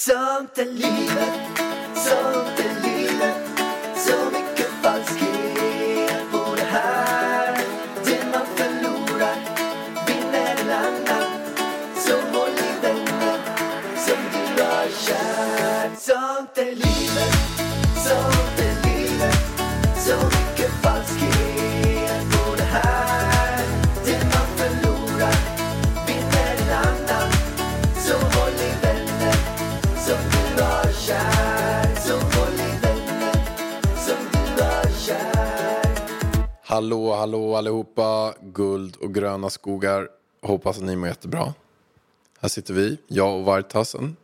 Sånt är livet, sånt Hallå, hallå allihopa. Guld och gröna skogar. Hoppas att ni mår jättebra. Här sitter vi, jag och Vargtassen.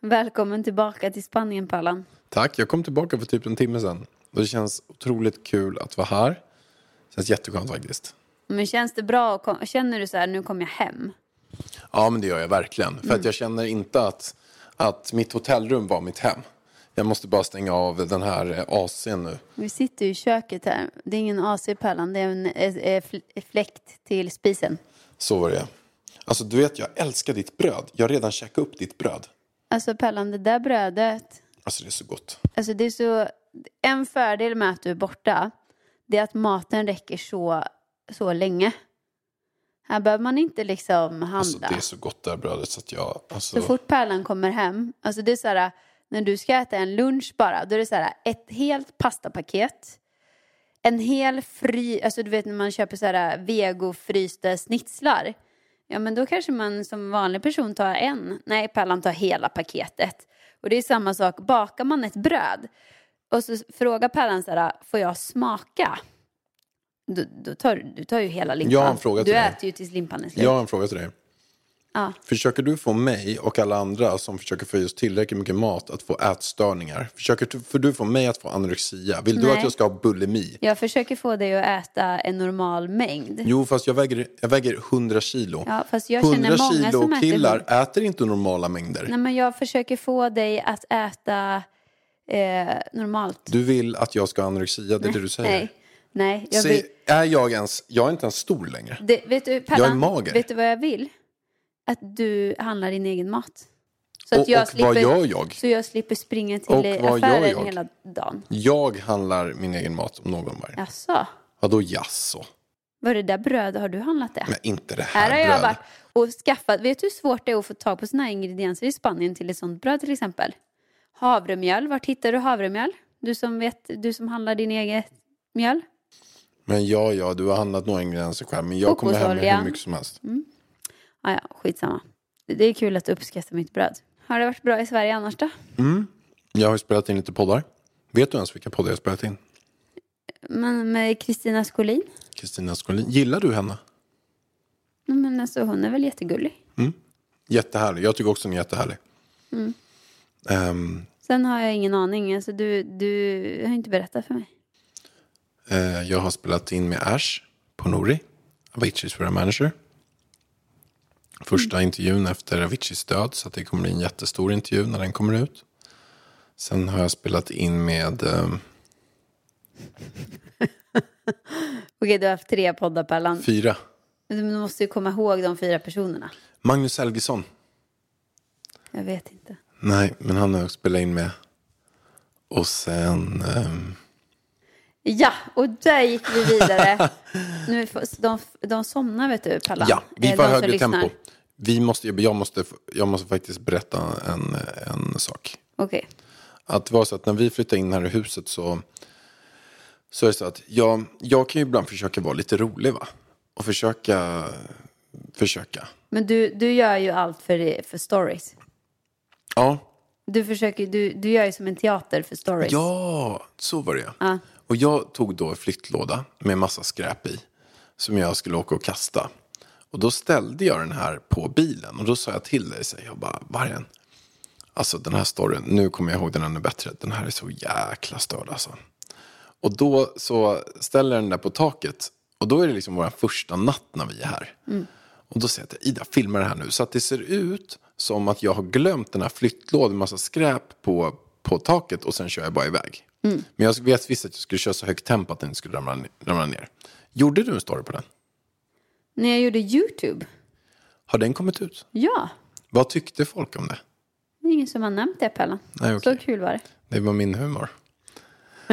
Välkommen tillbaka till Spanien, Pallan. Tack, jag kom tillbaka för typ en timme sedan. Det känns otroligt kul att vara här. Det känns jätteskönt faktiskt. Men känns det bra? kom- Känner du så här, nu kommer jag hem? Ja, men det gör jag verkligen. För att jag känner inte att, att mitt hotellrum var mitt hem. Jag måste bara stänga av den här eh, AC'n nu. Vi sitter ju i köket här. Det är ingen AC i Pallan, det är en eh, eh, fl- fläkt till spisen. Så var det. Alltså, du vet, jag älskar ditt bröd. Jag har redan käkat upp ditt bröd. Alltså Pallan, det där brödet. Alltså, det är så gott. Alltså det är så... En fördel med att du är borta, det är att maten räcker så, så länge. Här behöver man inte liksom handla. Alltså, det är så gott det här brödet så att jag... Alltså, Så fort Pärlan kommer hem, alltså det är så här, när du ska äta en lunch bara, då är det så här, ett helt pastapaket, en hel fry, alltså du vet när man köper så här vegofrysta snitslar, ja men då kanske man som vanlig person tar en, nej Pärlan tar hela paketet. Och det är samma sak, bakar man ett bröd och så frågar Pärlan så här, får jag smaka? Då, då tar du- du tar ju hela limpan. Jag har en fråga du till dig. äter ju tills limpan är slut. jag har en fråga till dig. Ja. Försöker du få mig och alla andra som försöker få i oss tillräckligt mycket mat att få ätstörningar? Försöker du, för du få mig att få anorexia? Vill du Nej. att jag ska ha bulimi? Jag försöker få dig att äta en normal mängd. Jo, fast jag väger, jag väger 100 kilo. Ja, fast jag känner 100 många kilo som äter killar hund- äter inte normala mängder. Nej, men jag försöker få dig att äta eh, normalt. Du vill att jag ska ha anorexia, det är det du säger. Nej, nej. Jag Se, vill, är jag ens, jag är inte ens stor längre. det, vet du, Pallan, Jag är mager. Vet du vad jag vill? Att du handlar din egen mat. Så Och- jag och slipper, vad gör jag? Så jag slipper springa till Och affären jag? hela dagen. Jag handlar min egen mat om någon var. Jaså? Vadå jaså? Var det där bröd? Har du handlat det? Men inte det här, Här har jag brödet. varit och skaffat. Vet du hur svårt det är att få tag på här ingredienser i Spanien till ett sånt bröd till exempel? Havremjöl. Vart hittar du havremjöl? Du som, vet, du som handlar din egen mjöl? Men ja, ja, du har handlat några ingredienser själv. Men jag kommer hem med hur mycket som helst. Ah, ja, skitsamma. Det det är kul att du uppskattar mitt bröd. Har det varit bra i Sverige annars då? Jag har ju spelat in lite poddar. Vet du ens vilka poddar jag spelat in? Men med Kristina Skolin? Kristina Skolin. Gillar du henne? Men alltså, hon är väl jättegullig. Jättehärlig. Jag tycker också hon är jättehärlig. Mm. Ehm, Sen har jag ingen aning. Alltså, du, du har inte berättat för mig. eh, jag har spelat in med Ash på Nori. Aviciis våra manager. Första intervjun efter Aviciis död. Så det kommer bli en jättestor intervju när den kommer ut. Sen har jag spelat in med... ehm, Okej, du har haft tre poddar per land. fyra. Men du måste ju komma ihåg de fyra personerna. Magnus Helgesson. Jag vet inte. Nej, men han har jag spelat in med. Och sen... ehm, Ja, och där gick vi vidare. nu, de, de somnar vet du, Pallan. Ja, vi Eh, får högre tempo. Vi måste, jag, måste, jag måste faktiskt berätta en, en sak. Okej. Att det var så att när vi flyttade in här i huset så, så är det så att jag, jag kan ju ibland försöka vara lite rolig va. Och försöka, försöka. Men du, du gör ju allt för, för stories. Ja, Du, försöker, du, du gör ju som en teater för stories. ja, så var det Ja. Och jag tog då en flyttlåda med massa skräp i. Som jag skulle åka och kasta. Och då ställde jag den här på bilen. Och då sa jag till dig, så jag bara, Vargen. Alltså den här storyn, nu kommer jag ihåg den ännu bättre. Den här är så jäkla störd alltså. Och då så ställer jag den där på taket. Och då är det liksom vår första natt när vi är här. Och då säger jag till Ida, filma det här nu. Så att det ser ut som att jag har glömt den här flyttlådan med massa skräp på, på taket. Och sen kör jag bara iväg. Men jag vet visst att jag skulle köra så högt tempo att den skulle ramla, ramla ner. Gjorde du en story på den? När jag gjorde YouTube. Har den kommit ut? Ja. Vad tyckte folk om det? Det är ingen som har nämnt det, Pellan. Nej, okej. Så kul var det. Det var min humor.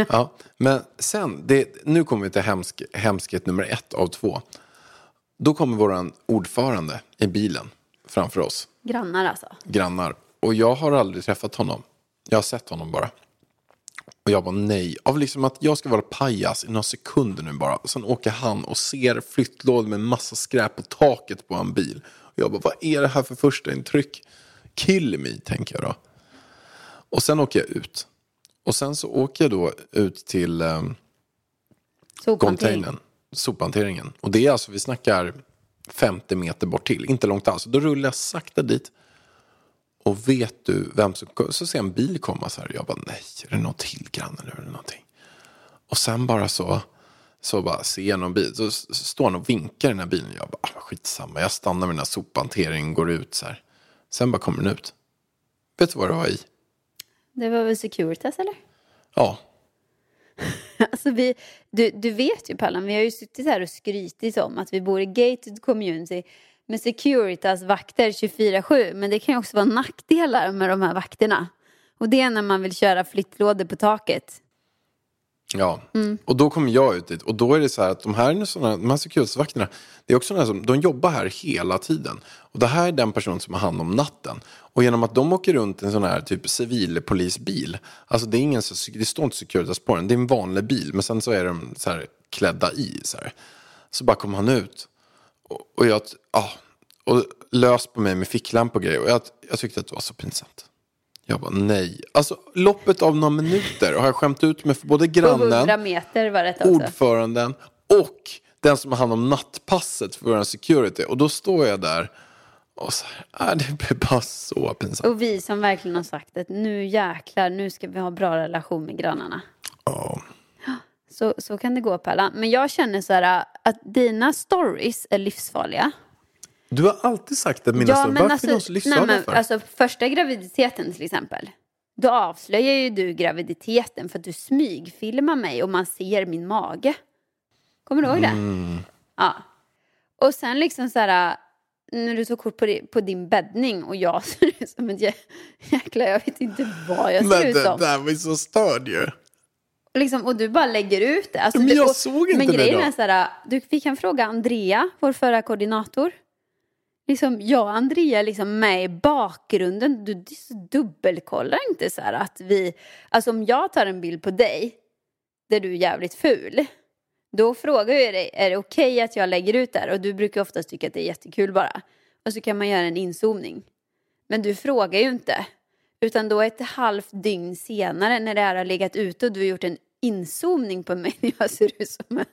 Ja, men sen, det, nu kommer vi till hemsk, hemskhet nummer ett av två. Då kommer vår ordförande i bilen framför oss, Grannar alltså. grannar. Och jag har aldrig träffat honom. Jag har sett honom bara. Och jag bara nej. Av liksom att jag ska vara pajas i några sekunder nu bara. Sen åker han och ser flyttlådor med massa skräp på taket på en bil. Och jag bara vad är det här för första intryck? Kill me, tänker jag då. Och sen åker jag ut. Och sen så åker jag då ut till Sophantering. containern, sophanteringen. Och det är alltså, vi snackar 50 meter bort till, inte långt alls. Då rullar jag sakta dit. Och vet du vem som Så ser jag en bil komma så här. Jag bara, nej, är det någon till granne nu eller någonting? Och sen bara så, så bara ser jag någon bil. Så s- står han och vinkar i den här bilen. Jag bara, ah, skitsamma. Jag stannar vid den här sophanteringen, går ut så här. Sen bara kommer den ut. Vet du vad det var i? Det var väl Securitas eller? Ja, Alltså vi, du, du vet ju Pallan, vi har ju suttit här och skrytit om att vi bor i gated community med Securitas vakter 24-7. Men det kan ju också vara nackdelar med de här vakterna. Och det är när man vill köra flyttlådor på taket. Ja, och då kommer jag ut dit och då är det så här att de här, såna, de här Securitasvakterna, det är också såna som, de jobbar här hela tiden. Och det här är den person som har hand om natten. Och genom att de åker runt i en sån här typ civilpolisbil, alltså det är ingen, det står inte Securitas på den, det är en vanlig bil, men sen så är de så här klädda i så här. Så bara kommer han ut och, jag, ja, och lös på mig med ficklampa och grejer och jag, jag tyckte att det var så pinsamt. Jag bara nej. Alltså loppet av några minuter har jag skämt ut mig för både På 100 grannen, ordföranden och den som har hand om nattpasset för vår security. Och då står jag där och så här, äh, det blir bara så pinsamt. Och vi som verkligen har sagt att nu jäklar, nu ska vi ha bra relation med grannarna. Ja. Så, så kan det gå Palla. Men jag känner så här att dina stories är livsfarliga. Du har alltid sagt att mina stories, varför är de så nej, livsfarliga men, för? alltså första graviditeten till exempel. Då avslöjar ju du graviditeten för att du smygfilmar mig och man ser min mage. Kommer du ihåg det? Mm. Ja. Och sen liksom så här, när du tog kort på, di- på din bäddning och jag ser ut som en jä- jäkla, jag vet inte vad jag ser Men ut det som. där var ju så störd ju. Liksom, och du bara lägger ut det. Alltså, Men du, jag och, såg inte men det grejen då. är så här, du, vi kan fråga Andrea, vår förra koordinator. Liksom, jag och Andrea är liksom med i bakgrunden. Du, du så dubbelkollar inte så här att vi... Alltså om jag tar en bild på dig där du är jävligt ful. Då frågar jag dig, är det okej att jag lägger ut det här? Och du brukar oftast tycka att det är jättekul bara. Och så kan man göra en inzoomning. Men du frågar ju inte. Utan då ett halvt dygn senare när det här har legat ute och du har gjort en inzoomning på mig när jag ser ut som en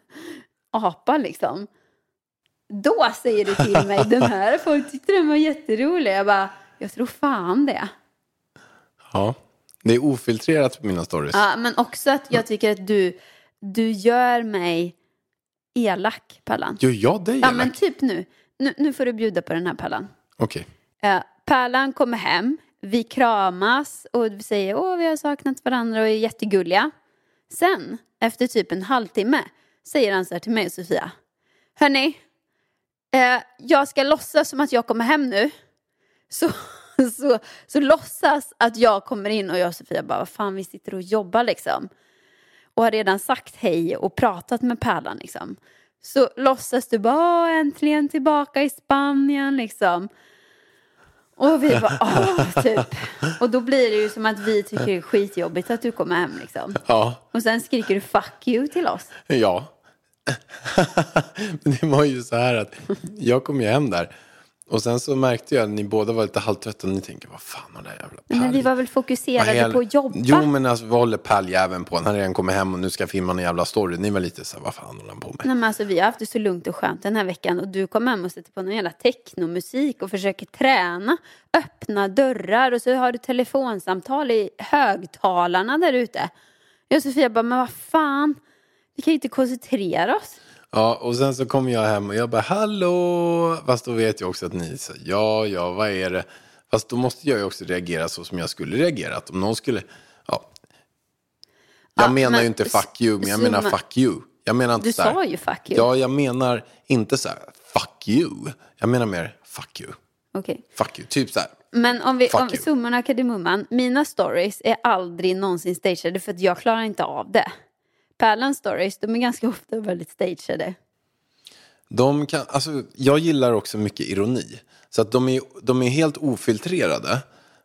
apa liksom. Då säger du till mig, den här folk tyckte den var jätterolig. Jag bara, jag tror fan det. Ja. Det är ofiltrerat på mina stories. Ja, men också att jag tycker att du, du gör mig elak, Pallan. Gör jag dig Ja, elak? men typ nu. nu. Nu får du bjuda på den här, Pallan. Okej. Eh, Pärlan kommer hem, vi kramas och vi säger åh vi har saknat varandra och är jättegulliga. Sen, efter typ en halvtimme, säger han så här till mig och Sofia. Hörni, eh, jag ska låtsas som att jag kommer hem nu. Så, så, så låtsas att jag kommer in och jag och Sofia bara, vad fan vi sitter och jobbar liksom. Och har redan sagt hej och pratat med Pärlan liksom. Så låtsas du bara, äntligen tillbaka i Spanien liksom. Och vi bara, åh, typ. Och då blir det ju som att vi tycker det är skitjobbigt att du kommer hem liksom. Ja. Och sen skriker du fuck you till oss. Ja. Men det var ju så här att jag kom ju hem där. Och sen så märkte jag att ni båda var lite halvtrötta. Och ni tänker, vad fan har här jävla Men vi var väl fokuserade hel- på att jobba. Jo, men alltså vad håller pärljäveln på? Han har redan kommit hem och nu ska filma en jävla story. Ni var lite så här, vad fan håller han på med? Nej, men alltså, vi har haft det så lugnt och skönt den här veckan och du kom hem och sätter på någon jävla technomusik och försöker träna, öppna dörrar och så har du telefonsamtal i högtalarna där ute. Jag och Sofia bara, men vad fan, vi kan ju inte koncentrera oss. Ja, och sen så kom jag hem och jag bara, hallå! Fast då vet jag också att ni sa, ja, ja, vad är det? Fast då måste jag ju också reagera så som jag skulle reagera. Att om någon skulle, ja. Jag Ja, menar men ju inte fuck you, men jag menar fuck you. Jag menar inte Du så här, sa ju fuck you. Ja, jag menar inte så här, fuck you. Jag menar mer fuck you. Okej. Fuck you. Typ så här, Men om vi, Fuck om you. summan kardemumman, mina stories är aldrig någonsin stageade för att jag klarar inte av det. Pärlans stories, de är ganska ofta väldigt stageade. De kan, alltså, jag gillar också mycket ironi. Så att de är, de är helt ofiltrerade.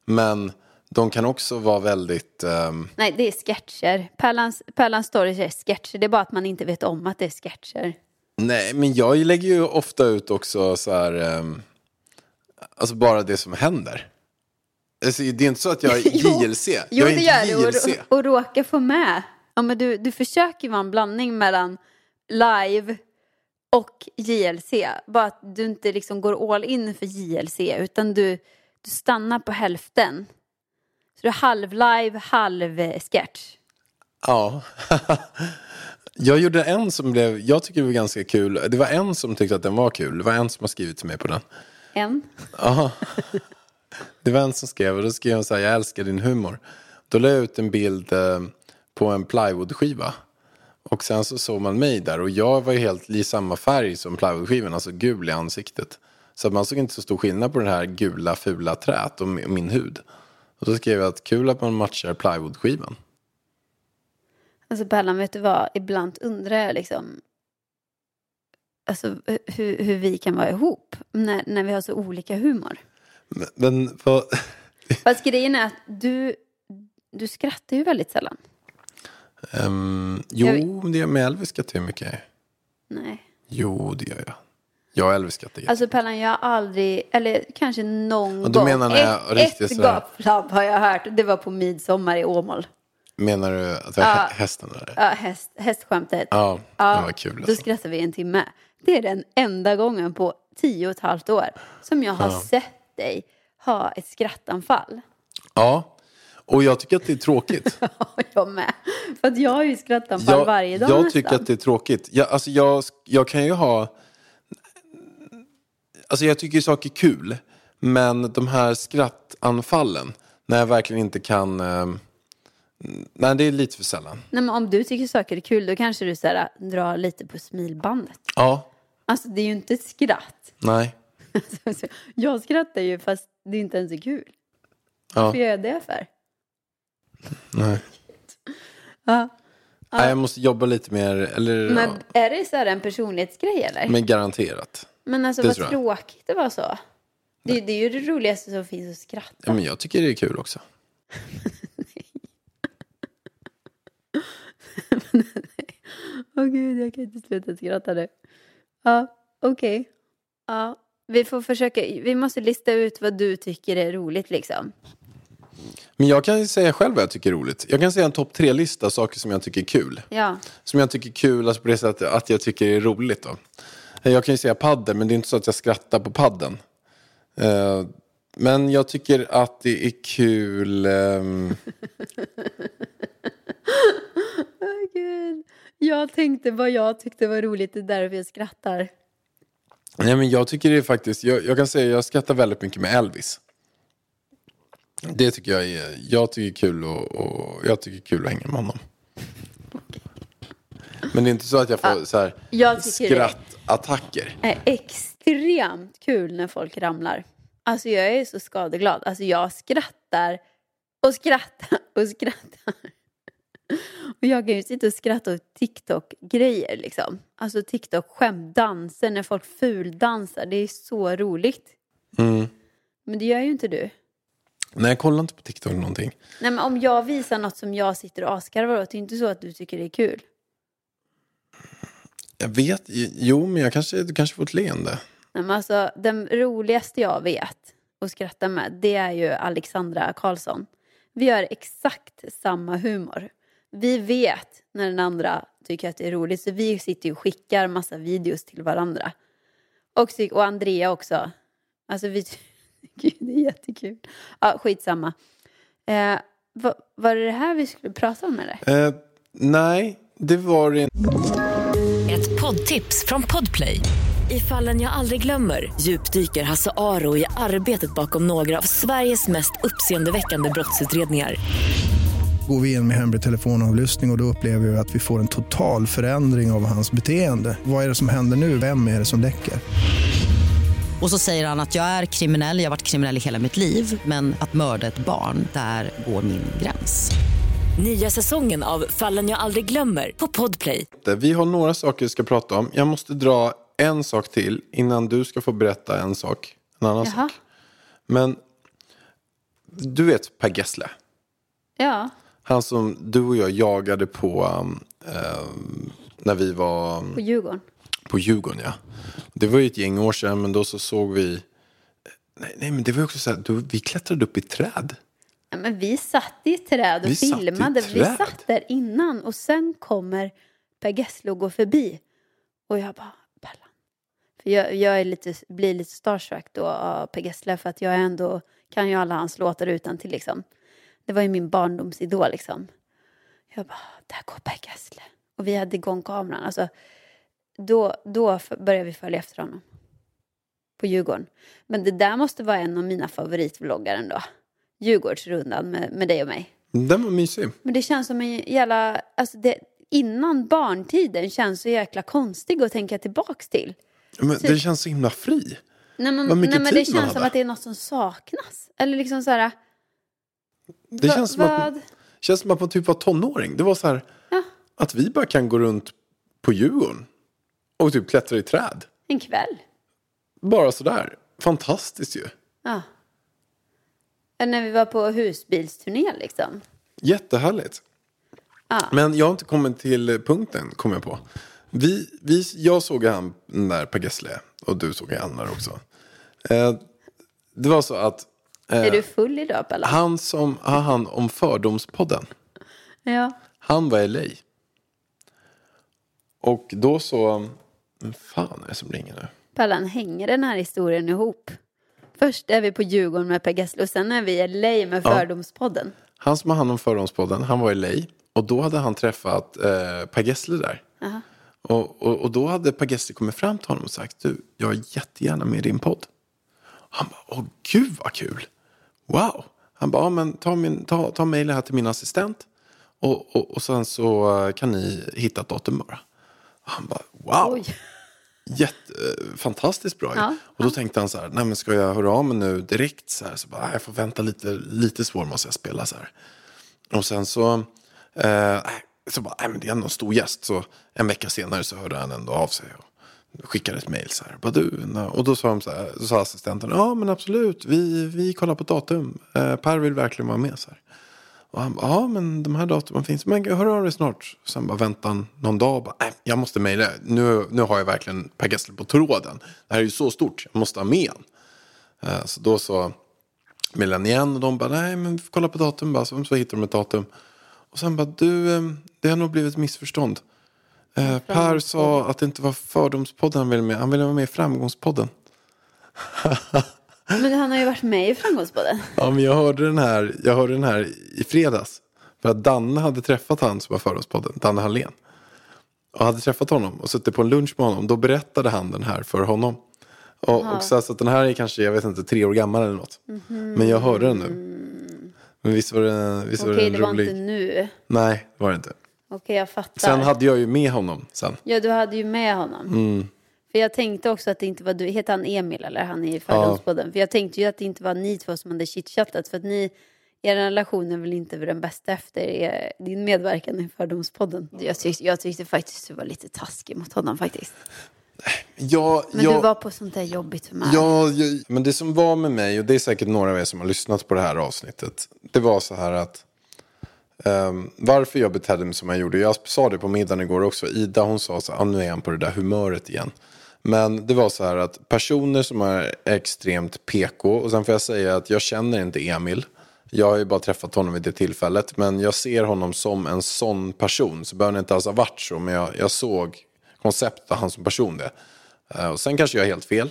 Men de kan också vara väldigt... ehm, Nej, det är sketcher. Pärlans, Pärlans stories är sketcher, det är bara att man inte vet om att det är sketcher. nej, men jag lägger ju ofta ut också så här... ehm, alltså bara det som händer. Alltså, det är inte så att jag är JLC. Jo, jag är det gör du. Och, och råkar få med. Ja, men du, du försöker vara en blandning mellan live och JLC. Bara att du inte liksom går all in för JLC utan du, du stannar på hälften. Så du är halv live, halv eh, sketch. Ja. jag gjorde en som blev, jag tycker det var ganska kul. Det var en som tyckte att den var kul. Det var en som har skrivit till mig på den. En. Ja. Det var en som skrev och då skrev hon så här, jag älskar din humor. Då la jag ut en bild eh, på en plywoodskiva. Och sen så såg man mig där och jag var ju helt i samma färg som plywoodskivan, alltså gul i ansiktet. Så att man såg inte så stor skillnad på den här gula fula trät och mi- min hud. Och då skrev jag att kul att man matchar plywoodskivan. Alltså Pärlan, vet du vad? Ibland undrar jag liksom alltså, hur, hur vi kan vara ihop när, när vi har så olika humor. Men, men vad... Fast grejen är att du, du skrattar ju väldigt sällan. Ehm, jo, Jag det gör med Elvis jag mycket. Nej. Jo, det gör jag. Jag och Elvis skrattar Alltså Pellan, jag har aldrig, eller kanske någon Och du gång. menar när jag ett riktigt ett gapflabb har jag hört. Det var på midsommar i Åmål. Menar du att det var hä- hästen där? Ja, häst, hästskämtet. Ja, Ja, det var kul. Då Alltså. skrattade vi en timme. Det är den enda gången på tio och ett halvt år som jag har sett dig ha ett skrattanfall. Ja, och jag tycker att det är tråkigt. jag med. För att jag har ju skrattanfall jag, varje dag Jag nästan. tycker att det är tråkigt. Jag, alltså jag, jag kan ju ha... Alltså jag tycker ju saker är kul. Men de här skrattanfallen, när jag verkligen inte kan... ehm, nej, det är lite för sällan. Nej, men om du tycker saker är kul då kanske du så här, drar lite på smilbandet. Ja, Alltså det är ju inte ett skratt. nej. Alltså, jag skrattar ju fast det inte ens är kul. Ja, Varför gör jag det för? Nej. Ja. nej. Jag måste jobba lite mer, eller... Men ja, är det så här en personlighetsgrej eller? Men, men garanterat. alltså det vad tråkigt det var så. Det, det är ju det roligaste som finns att skratta. Ja, men jag tycker det är kul också. Åh gud, jag kan inte sluta skratta nu. Ja, okej. Ja, vi får försöka, vi måste lista ut vad du tycker är roligt liksom. Men jag kan säga själv vad jag tycker är roligt. Jag kan säga en topp tre-lista saker som jag tycker är kul. Ja, Som jag tycker är kul, alltså på det sättet att jag tycker är roligt då. Jag kan ju säga padden, men det är inte så att jag skrattar på padden. Eh, Men jag tycker att det är kul... ehm, Åh gud. Jag tänkte vad jag tyckte var roligt, det är därför jag skrattar. Nej, men jag tycker det är faktiskt... Jag, jag kan säga jag skrattar väldigt mycket med Elvis. Det tycker jag är... Jag tycker är kul och, och jag tycker kul att hänga med honom. Men det är inte så att jag får så här jag tycker det. skrattattacker. är extremt kul när folk ramlar. Alltså jag är så skadeglad. Alltså jag skrattar och skrattar och skrattar. Och jag kan ju sitta och skratta åt TikTok-grejer liksom. Alltså TikTok-skämt, danser, när folk fuldansar. Det är så roligt. Mm. Men det gör ju inte du. Nej, jag kollar inte på TikTok eller någonting. Nej men om jag visar något som jag sitter och asgarvar åt, det är inte så att du tycker det är kul. Jag vet, jo men jag kanske, du kanske får ett leende. Nej, men alltså, den roligaste jag vet och skrattar med, det är ju Alexandra Karlsson. Vi har exakt samma humor. Vi vet när den andra tycker att det är roligt, så vi sitter ju och skickar massa videos till varandra. Och, och Andrea också. Alltså vi tycker det är jättekul. Ja, skitsamma. Eh, va, var det det här vi skulle prata om eller? Eh, nej, det var det Ett poddtips från Podplay. I fallen jag aldrig glömmer djupdyker Hasse Aro i arbetet bakom några av Sveriges mest uppseendeväckande brottsutredningar. Går vi in med hemlig telefonavlyssning och, och då upplever vi att vi får en total förändring av hans beteende. Vad är det som händer nu? Vem är det som läcker? Och så säger han att jag är kriminell, jag har varit kriminell i hela mitt liv men att mörda ett barn, där går min gräns. Nya säsongen av Fallen jag aldrig glömmer på Podplay. Vi har några saker vi ska prata om. Jag måste dra en sak till innan du ska få berätta en sak. En annan Jaha. sak. Men du vet Per Gessle? Ja, Han som du och jag jagade på um, um, när vi var um, på Djurgården. På Djurgården. Ja. Det var ju ett gäng år sedan men då så såg vi Nej, nej men det var också så här, då, vi klättrade upp i träd. Ja, men vi satt i träd och Vi satt filmade. Vi träd. satt där innan och sen kommer Per Gessle och går förbi. Och jag bara, Pallan. För jag, jag är lite, blir lite starstruck då av Per Gessle för att jag är ändå kan ju alla hans låtar utan till liksom. Det var ju min barndomsidol liksom. Jag bara, där går Per Gessle. Och vi hade igång kameran. Alltså, då, då började vi följa efter honom. På Djurgården. Men det där måste vara en av mina favoritvloggar ändå. Djurgårdsrundan med, med dig och mig. Den var mysig. Men det känns som en jävla... Alltså det, innan barntiden känns så jäkla konstig att tänka tillbaks till. Men det känns så himla fri. Nej, men, nej, men det känns som att det är något som saknas. Eller liksom så här... Det va- känns som, att, vad? känns som att man typ var tonåring. Det var så här Ja. att vi bara kan gå runt på Djurgården och typ klättra i träd. En kväll. Bara sådär. Fantastiskt ju. Ja. När vi var på husbilsturné liksom. Jättehärligt. Ja. Men jag har inte kommit till punkten, kom jag på. Vi, vi, jag såg han där Per Gessle och du såg han där också. Eh, det var så att Är du full idag Pella? han som har hand om Fördomspodden, Ja. han var i LA. Och då så, vem fan är det som ringer nu? Pallan, hänger den här historien ihop? Först är vi på Djurgården med Per Gessle och sen är vi i LA med Fördomspodden. Han som har hand om Fördomspodden, han var i LA. Och då hade han träffat eh, Per Gessle där. Och, och, och då hade Per Gessle kommit fram till honom och sagt du, jag är jättegärna med i din podd. Han bara, åh gud vad kul. Wow. Han bara, ja, men ta, min, ta, ta mejlet här till min assistent. Och, och, och sen så kan ni hitta ett datum bara. Han bara, wow. Oj. Jätte, eh, fantastiskt bra. Ja, Och då tänkte han så här, nej men ska jag höra av mig nu direkt så här? Så bara, "Nej, jag får vänta lite, lite svår måste jag spela så här. Och sen så, eh, så bara, nej men det är ändå en stor gäst. Så en vecka senare så hörde han ändå av sig och skickade ett mejl så här. Bara, du, och då sa, de så här, så sa assistenten, ja men absolut, vi, vi kollar på datum. Eh, per vill verkligen vara med så här. Och han bara, ja men de här datumen finns. Men hör av dig snart. Sen bara väntar han någon dag och bara, nej jag måste mejla. Nu, nu har jag verkligen Per Gessle på tråden. Det här är ju så stort, jag måste ha med han. Eh, Så då så mejlade han igen och de bara, nej men kolla på datum bara. Så, så hittar de ett datum. Och sen bara, du, eh, det har nog blivit ett missförstånd. Eh, per sa att det inte var Fördomspodden han ville med. Han ville vara med i Framgångspodden. Men han har ju varit med i Framgångspodden. Ja, men jag hörde den här, jag hörde den här i fredags. För att Danne hade träffat han som var Fördomspodden, Danne Hallén. Och hade träffat honom och suttit på en lunch med honom. Då berättade han den här för honom. Och, och så, så att den här är kanske, jag vet inte, tre år gammal eller något. Men jag hörde den nu. Men visst var det, visst var Okej, den det var rolig? inte nu. Nej, det var det inte. Okej, jag fattar. Sen hade jag ju med honom sen. Ja, du hade ju med honom. Mm. För jag tänkte också att det inte var du. Heter han Emil eller han i Fördomspodden? För jag tänkte ju att det inte var ni två som hade chitchattat. För att ni, er relation är väl inte den bästa efter er, din medverkan i Fördomspodden. Jag tyckte, jag tyckte faktiskt du var lite taskig mot honom faktiskt. Ja, Men jag, du var på sånt där jobbigt humör. Ja, jag, men det som var med mig, och det är säkert några av er som har lyssnat på det här avsnittet. Det var så här att ehm, varför jag betedde mig som jag gjorde. Jag sa det på middagen igår också. Ida hon sa så här, ah, nu är han på det där humöret igen. Men det var så här att personer som är extremt PK, och sen får jag säga att jag känner inte Emil. Jag har ju bara träffat honom vid det tillfället. Men jag ser honom som en sån person. Så behöver det inte alls ha varit så. Men jag, jag såg konceptet av han som person det. Eh, och sen kanske jag är helt fel.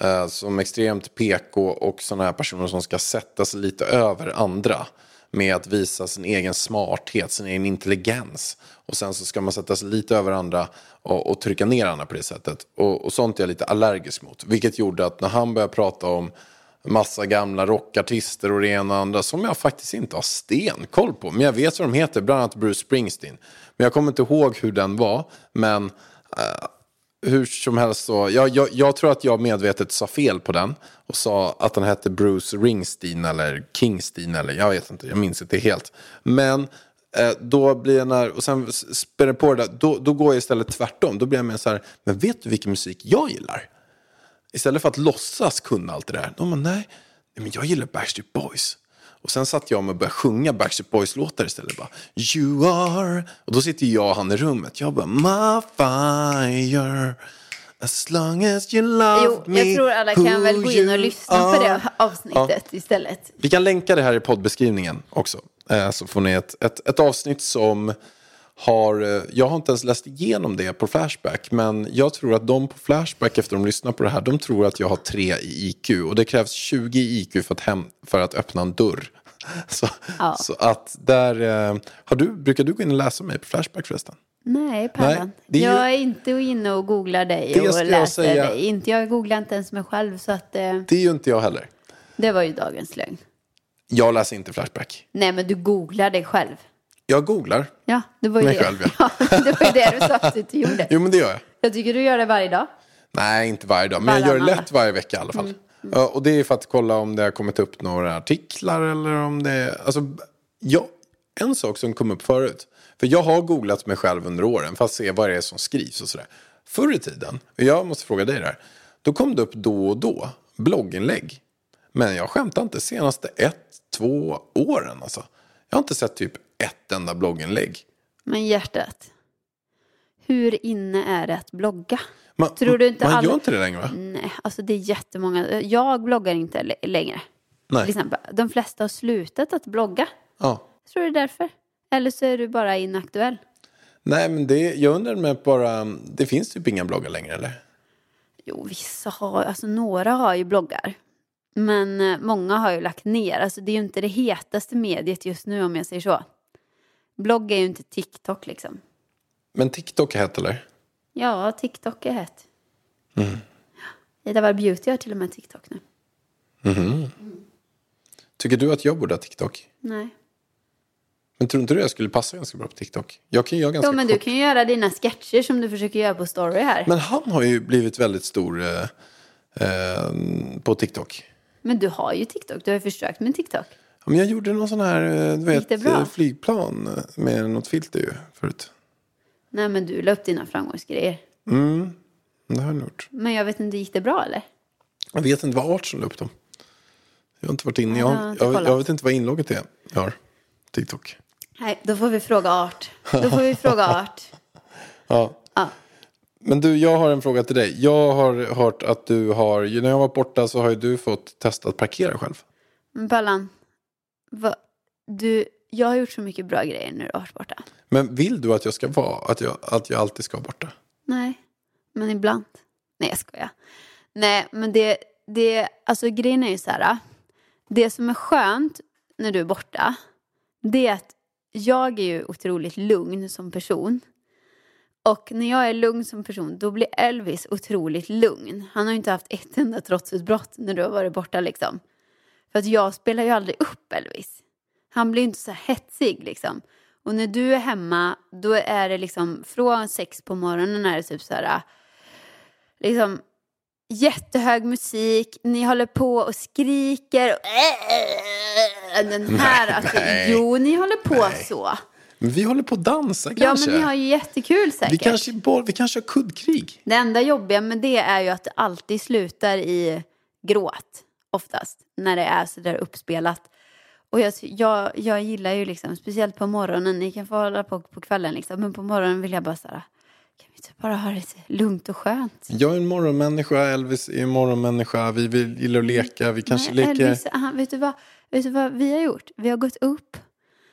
Eh, som extremt PK och sådana här personer som ska sätta sig lite över andra. Med att visa sin egen smarthet, sin egen intelligens. Och sen så ska man sätta sig lite över andra och, och trycka ner andra på det sättet. Och, och sånt är jag lite allergisk mot. Vilket gjorde att när han började prata om massa gamla rockartister och det ena och andra som jag faktiskt inte har stenkoll på. Men jag vet vad de heter, bland annat Bruce Springsteen. Men jag kommer inte ihåg hur den var. Men eh, hur som helst så, jag, jag, jag tror att jag medvetet sa fel på den. Och sa att den hette Bruce Ringstein eller Kingsteen eller jag vet inte, jag minns inte helt. Men eh, då blir jag när, och sen s- spänner på det där, då, då går jag istället tvärtom. Då blir jag mer så här, men vet du vilken musik jag gillar? Istället för att låtsas kunna allt det där. Då man, nej, nej, men jag gillar Backstreet Boys. Och sen satt jag med och började sjunga Backstreet Boys-låtar istället. Bara, you are... Och då sitter jag och han i rummet. Jag bara, my fire. As long as you love Jo, me. jag tror alla kan väl gå in och lyssna på are. det avsnittet istället. Vi kan länka det här i poddbeskrivningen också. Eh, Så får ni ett, ett, ett avsnitt som har... eh, Jag har inte ens läst igenom det på Flashback. Men jag tror att de på Flashback efter de lyssnar på det här. De tror att jag har tre i IQ. Och det krävs 20 i IQ för att, hem, för att öppna en dörr. Så, Ja. så att där... eh, Har du, brukar du gå in och läsa mig på Flashback förresten? Nej, Pallan. är ju- Jag är inte inne och googlar dig Det och läser säga. dig. Inte, jag googlar inte ens mig själv, så att, eh, Det är ju inte jag heller. det var ju dagens lögn. Jag läser inte Flashback. Nej, men du googlar dig själv. Jag googlar. Ja, det var ju Mig det. själv, ja. det var ju det du sa att du inte gjorde. Jo, men det gör jag. Jag tycker du gör det varje dag. Nej, inte varje dag. Men jag gör det Varannan lätt varje vecka i alla fall. Ja, och det är för att kolla om det har kommit upp några artiklar eller om det... Alltså, ja, en sak som kom upp förut. För jag har googlat mig själv under åren för att se vad det är som skrivs och sådär. Förr i tiden, och jag måste fråga dig där. Då kom det upp då och då blogginlägg. Men jag skämtar inte, senaste ett, två åren alltså. Jag har inte sett typ ett enda blogginlägg. Men hjärtat, hur inne är det att blogga? Man, Tror du inte man alla- gör inte det längre va? Nej, alltså det är jättemånga. Jag bloggar inte längre. Till Nej. exempel. De flesta har slutat att blogga. Ja. Jag tror det är därför. Eller så är du bara inaktuell. Nej, men det, jag undrar med bara, det finns typ inga bloggar längre eller? Jo, vissa har, alltså några har ju bloggar. Men eh, många har ju lagt ner. Alltså det är ju inte det hetaste mediet just nu om jag säger så. Blogg är ju inte TikTok liksom. Men TikTok är hett eller? Ja, TikTok är hett. Mm. Ida Warg Beauty har till och med TikTok nu. Tycker du att jag borde ha TikTok? Nej. Men tror inte du jag skulle passa ganska bra på TikTok? Jag kan ju göra ganska Jo, men du kort. kan ju göra dina sketcher som du försöker göra på story här. Men han har ju blivit väldigt stor eh, eh, på TikTok. Men du har ju TikTok. Du har ju försökt med TikTok. Ja, Men jag gjorde någon sån här, eh, du vet, flygplan med något filter ju förut. Nej, men du la upp dina framgångsgrejer. Det har jag gjort. Men jag vet inte, gick det bra eller? Jag vet inte vad art som la upp dem. Jag har inte varit inne. Ja, Jag, har jag jag, vet inte vad inlogget är. Jag har TikTok. Nej, då får vi fråga Art. Då får vi fråga Art. Ja. Ja. Men du, jag har en fråga till dig. Jag har hört att du har, när jag var borta så har ju du fått testa att parkera själv. Pallan, vad, du, jag har gjort så mycket bra grejer när du har varit borta. Men vill du att jag ska vara, att jag, att jag alltid ska vara borta? Nej, men ibland. Nej, jag skojar. Nej, men det, det, alltså grejen är ju så här. Det som är skönt när du är borta, det är att jag är ju otroligt lugn som person. Och när jag är lugn som person, då blir Elvis otroligt lugn. Han har ju inte haft ett enda trotsutbrott när du har varit borta liksom. För att jag spelar ju aldrig upp Elvis. Han blir ju inte så här hetsig liksom. Och när du är hemma, då är det liksom från sex på morgonen är det typ så här, liksom jättehög musik, ni håller på och skriker. Och, den här, Nej, alltså, nej. jo, ni håller på så. Men vi håller på att dansa Ja, kanske. men ni har ju jättekul säkert. vi, kanske vi kanske har kuddkrig. Det enda jobbiga med det är ju att det alltid slutar i gråt, oftast, när det är så där uppspelat. Och jag, jag, jag gillar ju liksom, speciellt på morgonen, ni kan få hålla på på kvällen liksom, men på morgonen vill jag bara så här, kan vi inte bara ha det lugnt och skönt? Jag är en morgonmänniska, Elvis är en morgonmänniska. Vi vill, gillar att leka, vi kanske Nej, leker... Elvis, han, vet, du vad, vet du vad vi har gjort? Vi har gått upp.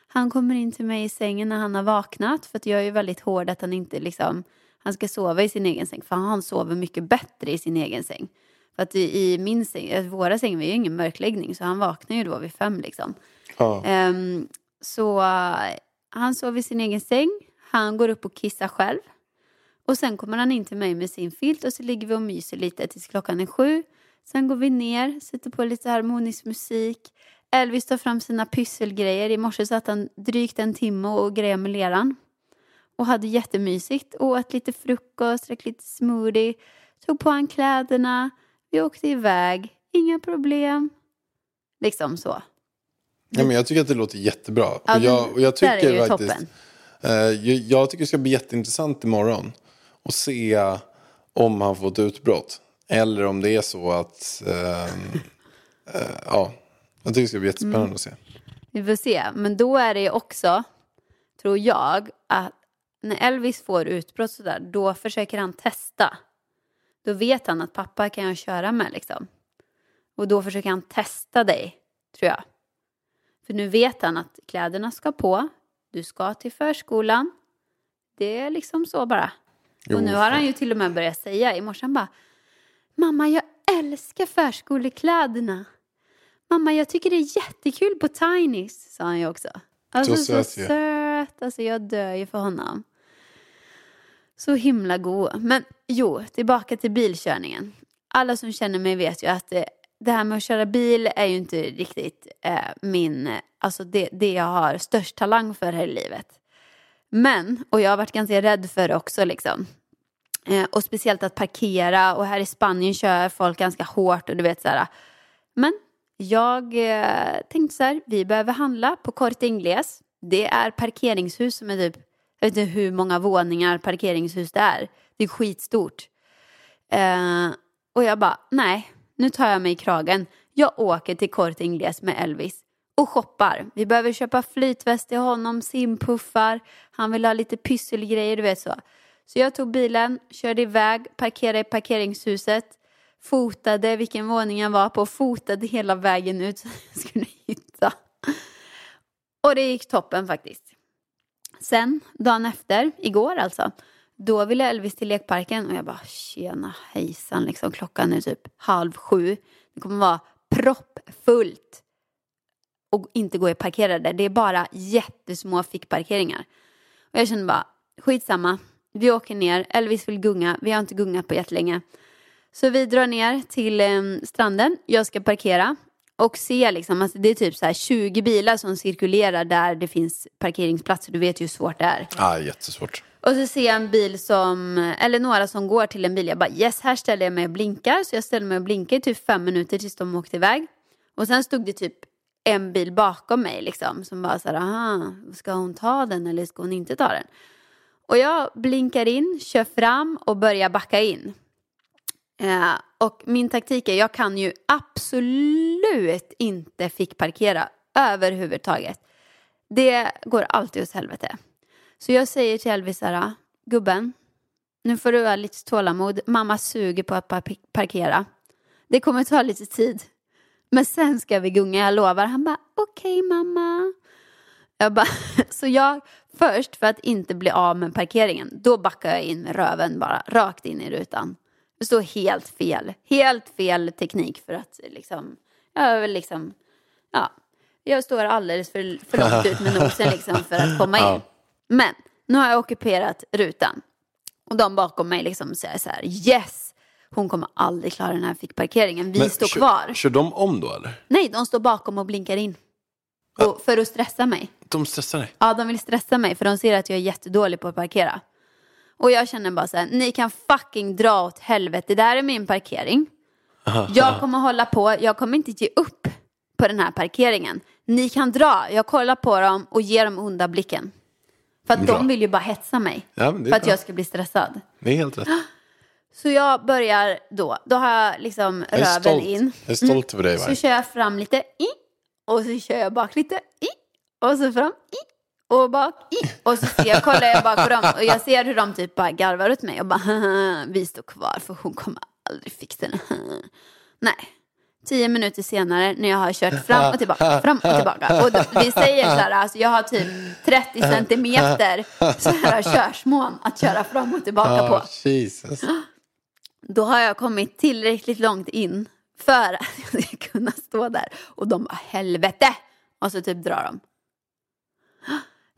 Han kommer in till mig i sängen när han har vaknat. För jag är ju väldigt hård att han inte liksom... Han ska sova i sin egen säng. För han sover mycket bättre i sin egen säng. För att i, i min säng, eh, våra säng, vi har ju ingen mörkläggning. Så han vaknar ju då vid fem liksom. Ja. Ehm, så eh, han sover i sin egen säng. Han går upp och kissar själv. Och sen kommer han in till mig med sin filt och så ligger vi och myser lite tills klockan är sju. Sen går vi ner, sätter på lite harmonisk musik. Elvis tar fram sina pysselgrejer. I morse satt han drygt en timme och grejade med leran. och hade jättemysigt. Åt lite frukost, drack lite smoothie, tog på han kläderna. Vi åkte iväg, inga problem. Liksom så. Ja, men jag tycker att det låter jättebra. Ja, och jag, och jag där är tycker ju faktiskt, toppen. eh, jag, tycker det ska bli jätteintressant imorgon. Och se om han får ett utbrott. Eller om det är så att, ehm, eh, ja, jag tycker det ska bli jättespännande Mm. att se. Vi får se. Men då är det också, tror jag, att när Elvis får utbrott sådär, då försöker han testa. Då vet han att pappa kan jag köra med liksom. Och då försöker han testa dig, tror jag. För nu vet han att kläderna ska på, du ska till förskolan. Det är liksom så bara. Jo, och nu har han ju till och med börjat säga, i morse han bara Mamma, jag älskar förskolekläderna. Mamma, jag tycker det är jättekul på Tinys, sa han ju också. Alltså så, söt ju. söt, alltså jag dör ju för honom. Så himla god. Men jo, tillbaka till bilkörningen. Alla som känner mig vet ju att eh, det här med att köra bil är ju inte riktigt eh, min, eh, alltså det, det jag har störst talang för här i livet. Men, och jag har varit ganska rädd för det också liksom. Eh, och speciellt att parkera och här i Spanien kör folk ganska hårt och du vet så här. Men jag eh, tänkte så här, vi behöver handla på Corte Inglés. Det är parkeringshus som är typ, jag vet inte hur många våningar parkeringshus det är. Det är skitstort. Eh, och jag bara, nej, nu tar jag mig i kragen. Jag åker till Corte Inglés med Elvis och shoppar. Vi behöver köpa flytväst till honom, simpuffar, han vill ha lite pysselgrejer, du vet så. Så jag tog bilen, körde iväg, parkerade i parkeringshuset, fotade vilken våning jag var på, fotade hela vägen ut så jag skulle hitta. Och det gick toppen faktiskt. Sen, dagen efter, igår alltså, då ville Elvis till lekparken och jag bara tjena hejsan liksom. Klockan är typ halv sju. Det kommer vara proppfullt och inte gå i parkerade. Det är bara jättesmå fickparkeringar. Och jag kände bara skitsamma. Vi åker ner. Elvis vill gunga. Vi har inte gungat på jättelänge. Så vi drar ner till eh, stranden. Jag ska parkera. Och se liksom, alltså det är typ så här 20 bilar som cirkulerar där det finns parkeringsplatser. Du vet ju hur svårt det är. Ah, jättesvårt. Och så ser jag en bil som, eller några som går till en bil. Jag bara yes, här ställer jag mig och blinkar. Så jag ställer mig och blinkar i typ fem minuter tills de åkte iväg. Och sen stod det typ en bil bakom mig liksom. Som bara så här, aha, ska hon ta den eller ska hon inte ta den? Och jag blinkar in, kör fram och börjar backa in. Eh, och min taktik är, jag kan ju absolut inte fick parkera överhuvudtaget. Det går alltid åt helvete. Så jag säger till Elvis så här, gubben, nu får du ha lite tålamod. Mamma suger på att parkera. Det kommer ta lite tid. Men sen ska vi gunga, jag lovar. Han bara, okej mamma. Jag bara, så jag först för att inte bli av med parkeringen, då backar jag in med röven bara, rakt in i rutan. Det står helt fel, helt fel teknik för att liksom, jag väl liksom, ja, jag står alldeles för, för långt ut med nosen liksom för att komma in. Men nu har jag ockuperat rutan och de bakom mig liksom säger så här, yes, hon kommer aldrig klara den här fickparkeringen, vi Men står kör, kvar. Kör de om då eller? Nej, de står bakom och blinkar in. Och, för att stressa mig. De stressar dig? Ja, de vill stressa mig för de ser att jag är jättedålig på att parkera. Och jag känner bara så här, ni kan fucking dra åt helvete. Det här är min parkering. Jag kommer hålla på, jag kommer inte ge upp på den här parkeringen. Ni kan dra, jag kollar på dem och ger dem onda blicken. För att Bra. de vill ju bara hetsa mig. Ja, för att bra. jag ska bli stressad. Det är helt rätt. Så jag börjar då, då har jag liksom Jag röven stolt. in. Mm. Jag är stolt över dig Så Varg. kör jag fram lite i och så kör jag bak lite i och så fram i och bak i och så ser jag, kollar jag bak på dem och jag ser hur de typ bara garvar åt mig och bara "Haha, vi står kvar för hon kommer aldrig fixa det. Nej. Tio minuter senare när jag har kört fram och tillbaka, fram och tillbaka. Och vi säger så här, alltså jag har typ 30 centimeter så här körsmån att köra fram och tillbaka på Ah, Jesus. då har jag kommit tillräckligt långt in för att jag ska kunna stå där. Och de bara helvete! Och så typ drar de.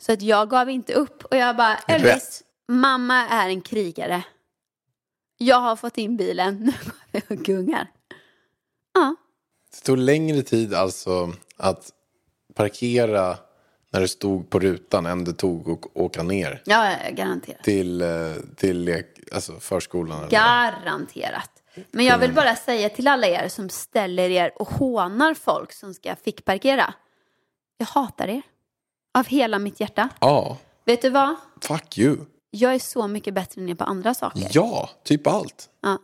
Så att jag gav inte upp och jag bara Elvis, mamma är en krigare. Jag har fått in bilen, nu går vi och gungar. Ja, Det tog längre tid alltså att parkera När det stod på rutan än det tog att åka ner Ja, garanterat. till, eh, till alltså förskolan. Eller? Garanterat. Men jag vill bara säga till alla er som ställer er och hånar folk som ska fickparkera. Jag hatar er. Av hela mitt hjärta. Ja, Vet du vad? fuck you. Jag är så mycket bättre än er på andra saker. Ja, typ allt. Ja.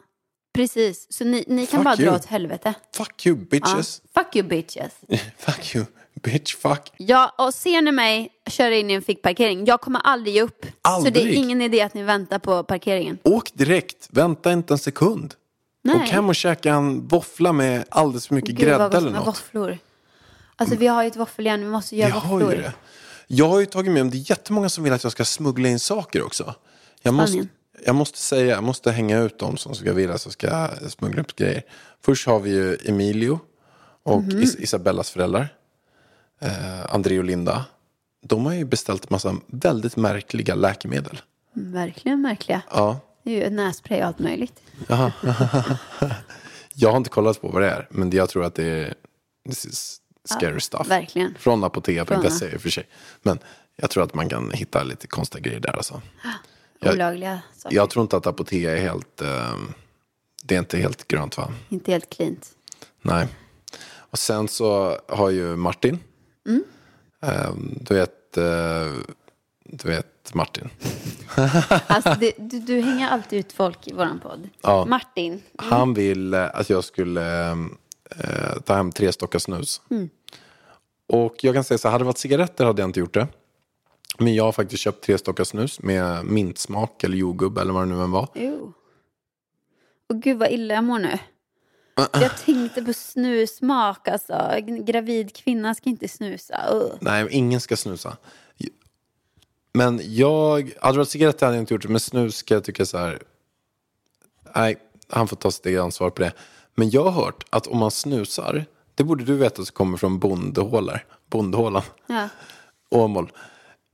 Precis. Så ni, ni kan Fuck bara you. dra åt helvete. Fuck you Ja. bitches. Fuck you bitches. fuck you bitch fuck. Ja, och ser ni mig köra in i en fickparkering, jag kommer aldrig ge upp. Så Aldrig. det är ingen idé att ni väntar på parkeringen. Åk direkt, vänta inte en sekund. Nej. Åk hem och käka en våffla med alldeles för mycket Gud, grädde eller något. våfflor. Alltså vi har ju ett våffeljärn, vi måste göra Vi har våfflor. ju det. Jag har ju tagit med mig, det är jättemånga som vill att jag ska smuggla in saker också. Jag måste, jag måste säga, jag måste hänga ut dem som ska vilja så ska smuggla upp grejer. Först har vi ju Emilio och Mhm. Is- Isabellas föräldrar. Eh, André och Linda. De har ju beställt massa väldigt märkliga läkemedel. Mm, Verkligen märkliga. Ja, Det är ju nässpray och allt möjligt. jag har inte kollat på vad det är, men jag tror att det är scary stuff. verkligen. Från apoteka.se Från- i och för sig. Men jag tror att man kan hitta lite konstiga grejer där alltså. Jag- Olagliga saker. Jag tror inte att Apotea är helt... ehm, det är inte helt grönt va? Inte helt cleant. Nej. Och sen så har ju Martin. Mm. Ehm, du vet... eh, du vet Martin. Alltså, det, du, du hänger alltid ut folk i våran podd. Ja. Martin. Han vill eh, att jag skulle eh, ta hem tre stockar snus. Mm. Och jag kan säga så här, hade det varit cigaretter hade jag inte gjort det. Men jag har faktiskt köpt tre stockar snus med mintsmak eller jordgubb eller vad det nu än var. Jo. Och gud vad illa jag mår nu. Jag tänkte på snussmak alltså. En gravid kvinna ska inte snusa. Ugh. Nej, ingen ska snusa. Men jag, hade det varit cigaretter hade jag inte gjort det, men snus ska jag tycka så här, nej, han får ta sitt eget ansvar på det. Men jag har hört att om man snusar, det borde du veta som kommer från bondehålar, bondhålan, Ja. Åmål.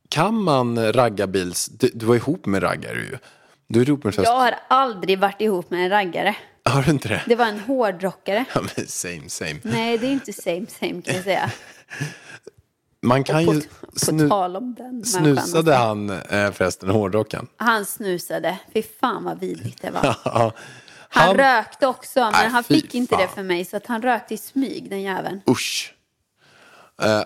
Kan man ragga bils, du, du var ihop med raggare ju. Du är ihop med Jag har aldrig varit ihop med en raggare. Har du inte det? Det var en hårdrockare. Ja, men same, same. Nej, det är inte same same kan jag säga. Man kan På, ju, på snu, tal om den människan. snusade han eh, förresten hårdrocken? Han snusade. Fy fan vad vidrigt det var. Ja. Han, Han- rökte också, men Nej, han fick inte det för mig. Så att han rökte i smyg, den jäveln. Usch. Eh,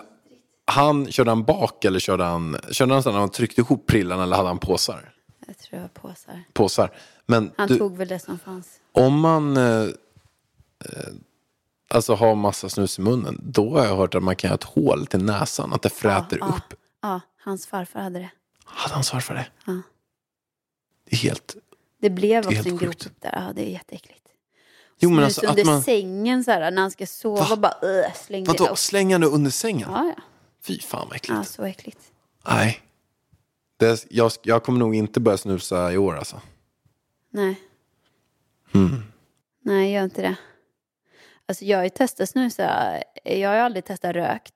han, körde han bak eller körde han, körde han så att han tryckte ihop prillan eller hade han påsar? Jag tror jag var påsar. Påsar. Men Han du, tog väl det som fanns. om man eh, alltså har massa snus i munnen, då har jag hört att man kan göra ett hål till näsan, att det fräter ja, upp. Ja, hans farfar hade det. Hade han svar för det? Ja. Det är helt... Det blev också en grop där. Ja, det är jätteäckligt. Jo men alltså under man... sängen så här, när han ska sova. Va? Bara uh, släng det Vadå, nu under sängen? Ja, ja. Fy fan vad äckligt. ja, så äckligt. Nej. Det, jag, jag kommer nog inte börja snusa i år alltså. Nej. Mm. Nej, gör inte det. Alltså jag har ju testat snusa. Jag har aldrig testat rökt.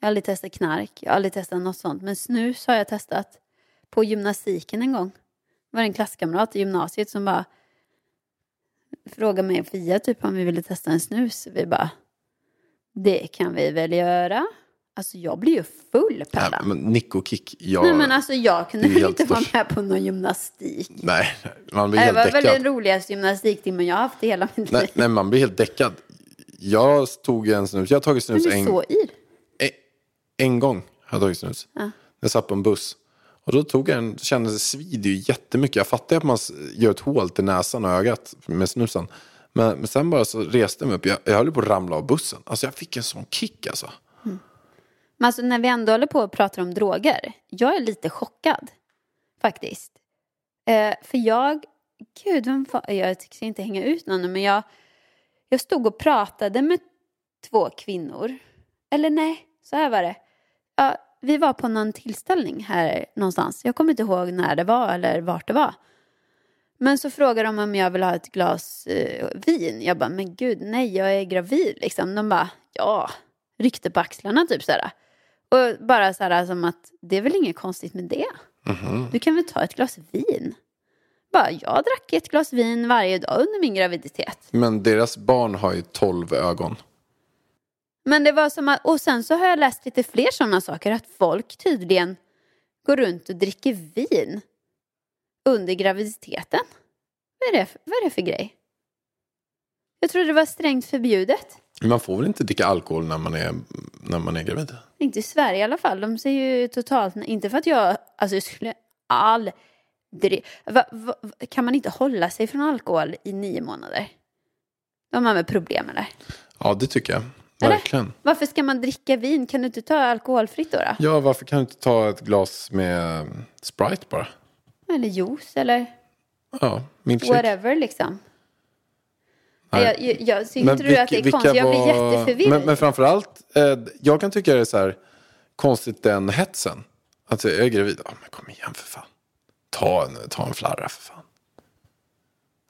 Jag har aldrig testat knark. Jag har aldrig testat något sånt. Men snus har jag testat på gymnastiken en gång. Det var en klasskamrat i gymnasiet som bara frågade mig och Fia typ om vi ville testa en snus. Vi bara, det kan vi väl göra. Alltså jag blir ju full Nej, Pallan. men Nick och Kick, jag... Nej men alltså jag kunde det väl helt inte vara med på någon gymnastik. Nej, man blir Det helt var väl däckad. den roligaste gymnastiktimmen jag har haft i hela mitt liv. nej, man blir helt däckad. Jag tog en snus, jag har tagit snus du är en, så yr. en, en gång. Har jag tagit snus. Ja. Jag satt på en buss. Och då tog jag en, kände det svider ju jättemycket. Jag fattar ju att man gör ett hål till näsan och ögat med snusen. Men, men sen bara så reste jag mig upp. Jag, jag höll på att ramla av bussen. Alltså jag fick en sån kick alltså. Mm. Men alltså när vi ändå håller på och pratar om droger. Jag är lite chockad. Faktiskt. Eh, för jag, gud vem var, jag tycks inte hänga ut någon men jag, jag stod och pratade med två kvinnor. Eller nej, så här var det. Ja, vi var på någon tillställning här någonstans. Jag kommer inte ihåg när det var eller vart det var. Men så frågade de om jag vill ha ett glas eh, vin. Jag bara, men gud nej, jag är gravid liksom. De bara, ja, ryckte på axlarna typ sådär. Och bara så här som att det är väl inget konstigt med det. Du kan väl ta ett glas vin. Bara, jag drack ett glas vin varje dag under min graviditet. Men deras barn har ju tolv ögon. Men det var som att, och sen så har jag läst lite fler sådana saker, att folk tydligen går runt och dricker vin under graviditeten. Vad är det, vad är det för grej? Jag trodde det var strängt förbjudet. Man får väl inte dricka alkohol när man är, när man är gravid? Inte i Sverige i alla fall. De säger ju totalt, inte för att jag, alltså jag skulle aldrig, va, va, kan man inte hålla sig från alkohol i nio månader? De har med problem eller? Ja, det tycker jag. Verkligen. Varför ska man dricka vin? Kan du inte ta alkoholfritt då? då? Ja, varför kan du inte ta ett glas med Sprite bara? Eller juice eller Ja, whatever liksom. Nej. Jag, jag, jag tycker inte du att det är konstigt? Jag blir jätteförvirrad. Men, men framförallt, eh, jag kan tycka det är så här konstigt den hetsen. Att jag är gravid. Ja, men kom igen för fan. Ta en, ta en flarra för fan.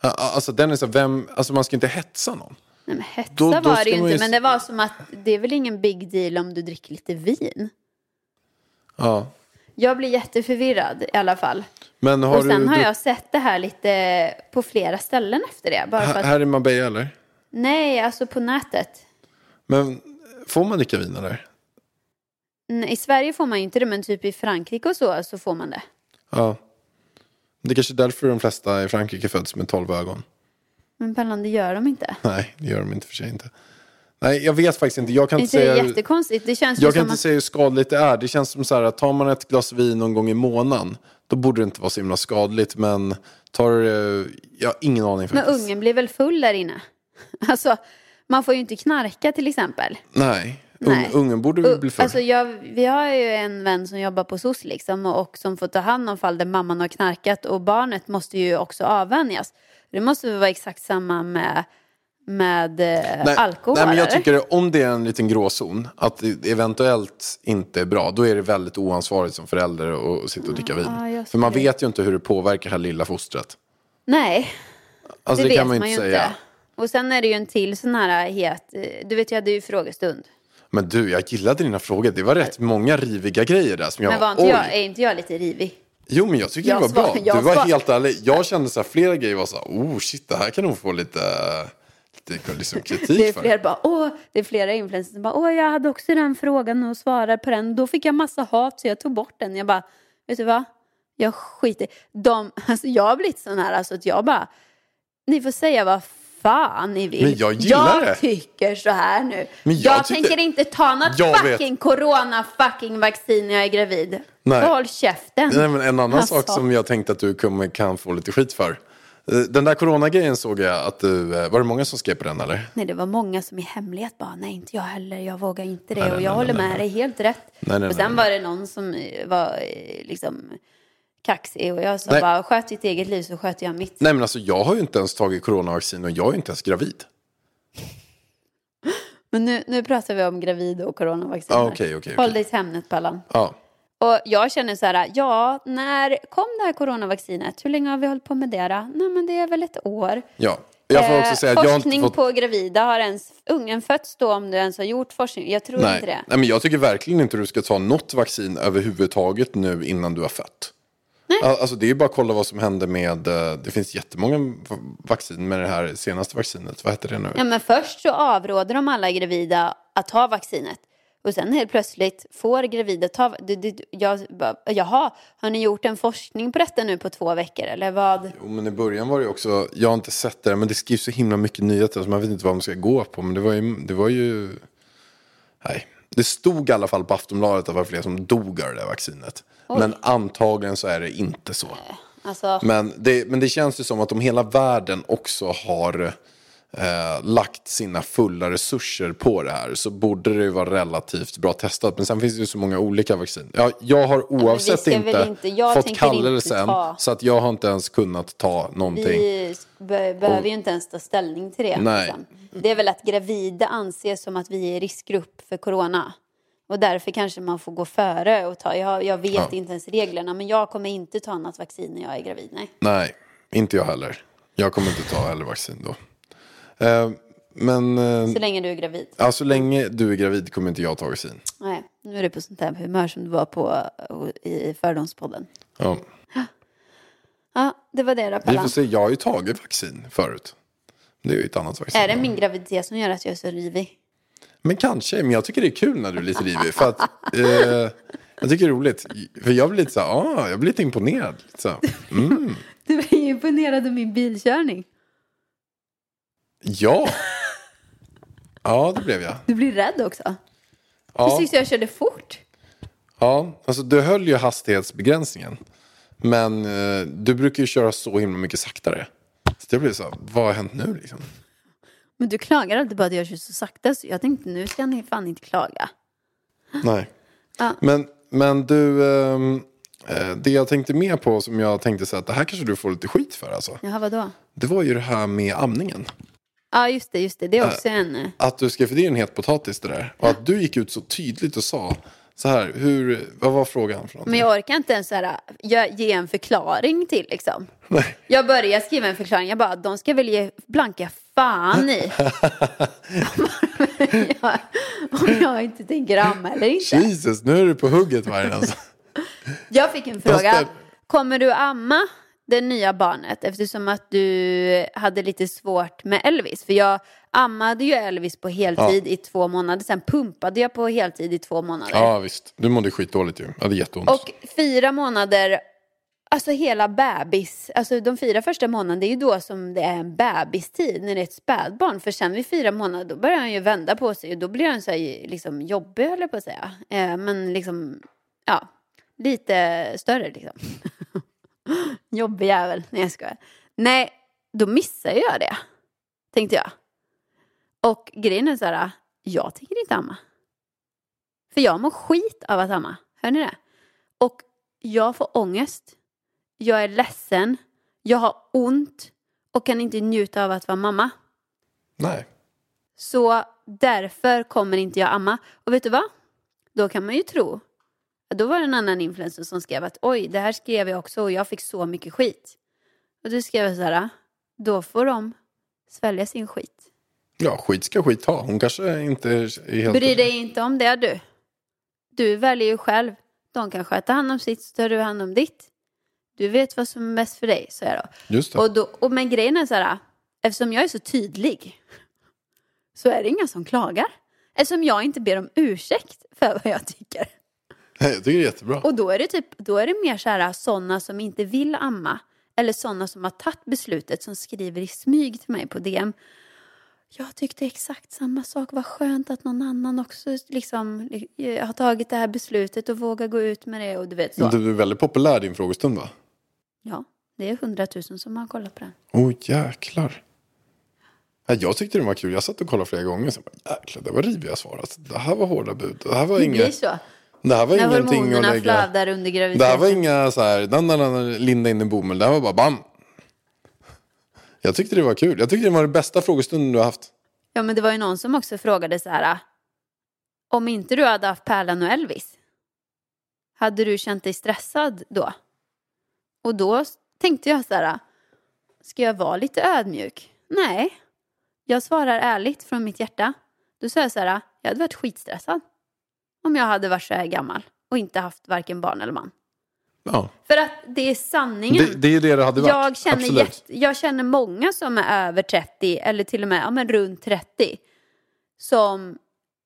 Alltså den är så vem, alltså man ska inte hetsa någon. Nej, men hetsa Då- då var det ju inte, ju- men det var som att det är väl ingen big deal om du dricker lite vin. Ja. Jag blir jätteförvirrad i alla fall. Men har och sen du, har du jag sett det här lite på flera ställen efter det. Bara att, här i Marbella eller? nej, alltså på nätet. Men får man dricka vin eller? Nej, I Sverige får man ju inte det, men typ i Frankrike och så, så får man det. Ja. Det är kanske är därför de flesta i Frankrike föds med tolv ögon. Men Pallan, det gör de inte. Nej, det gör de inte för sig inte. Nej, jag vet faktiskt inte. Jag kan inte säga... jättekonstigt? Det känns Jag kan inte att... säga hur skadligt det är. Det känns som så här att tar man ett glas vin någon gång i månaden, då borde det inte vara så himla skadligt. Men tar det, jag har ingen aning Men faktiskt. ungen blir väl full där inne? Alltså, man får ju inte knarka till exempel. Nej, Nej. Un, ungen borde väl bli full. Alltså jag, vi har ju en vän som jobbar på SOS liksom och, och som får ta hand om fall där mamman har knarkat och barnet måste ju också avvänjas. Det måste väl vara exakt samma med, med eh, alkohol? nej, men jag tycker om det är en liten gråzon, att det eventuellt inte är bra, då är det väldigt oansvarigt som förälder att sitta och dricka vin. Ja, jag För man vet ju inte hur det påverkar det här lilla fostret. Nej, Alltså det, det, vet kan man ju man inte säga. Och sen är det ju en till sån här het, du vet jag hade ju frågestund. Men du, jag gillade dina frågor. Det var rätt många riviga grejer där som jag Men var inte oj. jag, är inte jag lite rivig? Jo, men jag tycker Jag det var bra. svar- jag du var svar- helt ärlig. Jag kände så här, flera grejer var så här, oh shit, det här kan nog få lite, lite liksom kritik Det är för. flera bara, åh, det är flera influencers som bara, åh, jag hade också den frågan och svarade på den. Då fick jag massa hat så jag tog bort den. Jag bara, vet du vad? Jag skiter de, alltså jag har blivit sån här, alltså att jag bara, ni får säga vad fan ni vill. Men jag gillar jag det. tycker så här nu. Men jag jag tyckte- tänker inte ta något Jag vet. fucking corona fucking vaccin när jag är gravid. Nej. Så håll käften. Nej, men en annan Alltså. sak som jag tänkte att du kommer, kan få lite skit för. Eh, Den där coronagrejen såg jag att du, eh, var det många som skrev på den eller? Nej, det var många som i hemlighet bara, nej inte jag heller, jag vågar inte det. Nej, och jag nej, håller nej, med dig, helt rätt. Nej, nej, och sen var det någon som eh, var liksom kaxig och jag sa Nej. bara, sköt ditt eget liv så sköter jag mitt. Nej men alltså jag har ju inte ens tagit coronavaccin och jag är inte ens gravid. Men nu, nu pratar vi om gravid och coronavaccin. Här. okej, okej, Håll okej. dig till ämnet, Pallan. Ja. Och jag känner så här, ja, när kom det här coronavaccinet? Hur länge har vi hållit på med det då? Nej, men det är väl ett år. ja. Jag får också Eh, säga att jag har inte fått... på gravida, har ens ungen fötts då om du ens har gjort forskning? Jag tror Nej. inte det. Nej men jag tycker verkligen inte du ska ta något vaccin överhuvudtaget nu innan du har fött. Nej. Al- Alltså det är ju bara att kolla vad som hände med, eh, det finns jättemånga vaccin med det här senaste vaccinet, vad heter det nu? Ja, men först så avråder de alla gravida att ta vaccinet. Och sen helt plötsligt får gravida ta... Det, det, jag, bara, jaha, har ni gjort en forskning på detta nu på två veckor eller vad? Jo, men i början var det också, jag har inte sett det, men det skrivs så himla mycket nyheter så man vet inte vad man ska gå på. Men det var ju, det var ju, nej. Det stod i alla fall på Aftonbladet att det var fler som dog av det där vaccinet. Men antagligen så är det inte så. Alltså, Men det, men det känns ju som att om hela världen också har eh, lagt sina fulla resurser på det här så borde det ju vara relativt bra testat. Men sen finns det ju så många olika vaccin. Ja, jag har oavsett väl inte, inte- jag fått inte kallelsen ta- så att jag har inte ens kunnat ta någonting. vi be, behöver ju inte ens ta ställning till det. Nej. liksom. Det är väl att gravida anses som att vi är i riskgrupp för corona. Och därför kanske man får gå före och ta. Jag, jag vet Ja. inte ens reglerna, men jag kommer inte ta något vaccin när jag är gravid. Nej. Nej, inte jag heller. Jag kommer inte ta heller vaccin då. Eh, men eh, Så länge du är gravid. ja, så länge du är gravid kommer inte jag ta vaccin. Nej, nu är du på sånt här humör som du var på eh, i Fördomspodden. Ja. Ja, det var det då, Vi får se, jag har ju tagit vaccin förut. Det är ju ett annat vaccin. Är det min graviditet som gör att jag är så rivig? Men kanske, men jag tycker det är kul när du är lite rivig. För att, eh, jag tycker det är roligt. För jag blir lite så här, ah, jag blir lite imponerad. Lite så mm, Du ju imponerad av min bilkörning. Ja. Ja, det blev jag. Du blir rädd också. Ja, Precis, jag körde fort. ja, alltså du höll ju hastighetsbegränsningen. Men eh, du brukar ju köra så himla mycket saktare. Så jag blev så här, vad har hänt nu liksom? Men du klagar alltid på att jag kör så sakta så jag tänkte nu ska ni fan inte klaga. Nej. Ja. Men, men du, ehm, eh, det jag tänkte mer på som jag tänkte så att det här kanske du får lite skit för alltså. Jaha, vadå? Det var ju det här med amningen. Ja, just det, just det. Det är också en... eh, Att du skrev, för det är en het potatis det där. Och att du gick ut så tydligt och sa så här, hur, vad var frågan för någonting? Men jag orkar inte ens så här, jag, ge en förklaring till liksom. Nej. Jag börjar skriva en förklaring, jag bara, de ska väl ge blanka fan i. jag, om jag inte tänker amma eller inte. Jesus, nu är du på hugget Vargen alltså. Jag fick en fråga. Kommer du amma det nya barnet eftersom att du hade lite svårt med Elvis? För jag ammade ju Elvis på heltid i två månader. Sen pumpade jag på heltid i två månader. Ja visst, du mådde skitdåligt ju. Jag hade jätteont. Och fyra månader, alltså hela bebis, alltså de fyra första månaderna, det är ju då som det är en bebistid, när det är ett spädbarn. För sen vid fyra månader, då börjar han ju vända på sig och då blir han så här, liksom jobbig, höll jag på att säga. Eh, men liksom, ja, lite större liksom. jobbig jävel, nej jag skojar. Nej, då missar jag det, tänkte jag. Och grejen är så här, jag tänker inte amma. För jag mår skit av att amma, hör ni det? Och jag får ångest. Jag är ledsen. Jag har ont och kan inte njuta av att vara mamma. Nej. Så därför kommer inte jag amma. Och vet du vad? Då kan man ju tro. Då var det en annan influencer som skrev att oj, det här skrev jag också och jag fick så mycket skit. Och då skrev jag så här, då får de svälja sin skit. Ja, skit ska skit ha. Hon kanske inte är helt... Bry dig inte om det du. Du väljer ju själv. De kan sköta hand om sitt så tar du hand om ditt. Du vet vad som är bäst för dig, så är det. Just det. Och, då, och men grejen är så här, eftersom jag är så tydlig så är det inga som klagar. Eftersom jag inte ber om ursäkt för vad jag tycker. Nej, jag tycker det är jättebra. Och då är det, typ, då är det mer så här sådana som inte vill amma eller sådana som har tagit beslutet som skriver i smyg till mig på DM. Jag tyckte exakt samma sak. Vad skönt att någon annan också liksom, eh, har tagit det här beslutet och vågar gå ut med det. Och du vet så. Du är väldigt populär din frågestund va? Ja, det är hundratusen som har kollat på den. Åh oh, jäklar. Ja, Jag tyckte det var kul. Jag satt och kollade flera gånger. Så bara, jäklar, det var riviga svar. Alltså, det här var hårda bud. Det här var, Det inga, blir så. Det här var När ingenting att lägga... flödar under Det graviditeten. här var inga så här, den där, linda in i bomull. Det här var bara bam. Jag tyckte det var kul. Jag tyckte det var den bästa frågestunden du har haft. Ja, men det var ju någon som också frågade så här. Om inte du hade haft Pärlan och Elvis, hade du känt dig stressad då? Och då tänkte jag så här. Ska jag vara lite ödmjuk? Nej, jag svarar ärligt från mitt hjärta. Då sa jag så här. Jag hade varit skitstressad om jag hade varit så här gammal och inte haft varken barn eller man. Ja. För att det är sanningen. Det, det är det det hade varit. Jag känner, jätte, jag känner många som är över 30 eller till och med ja, men runt 30 som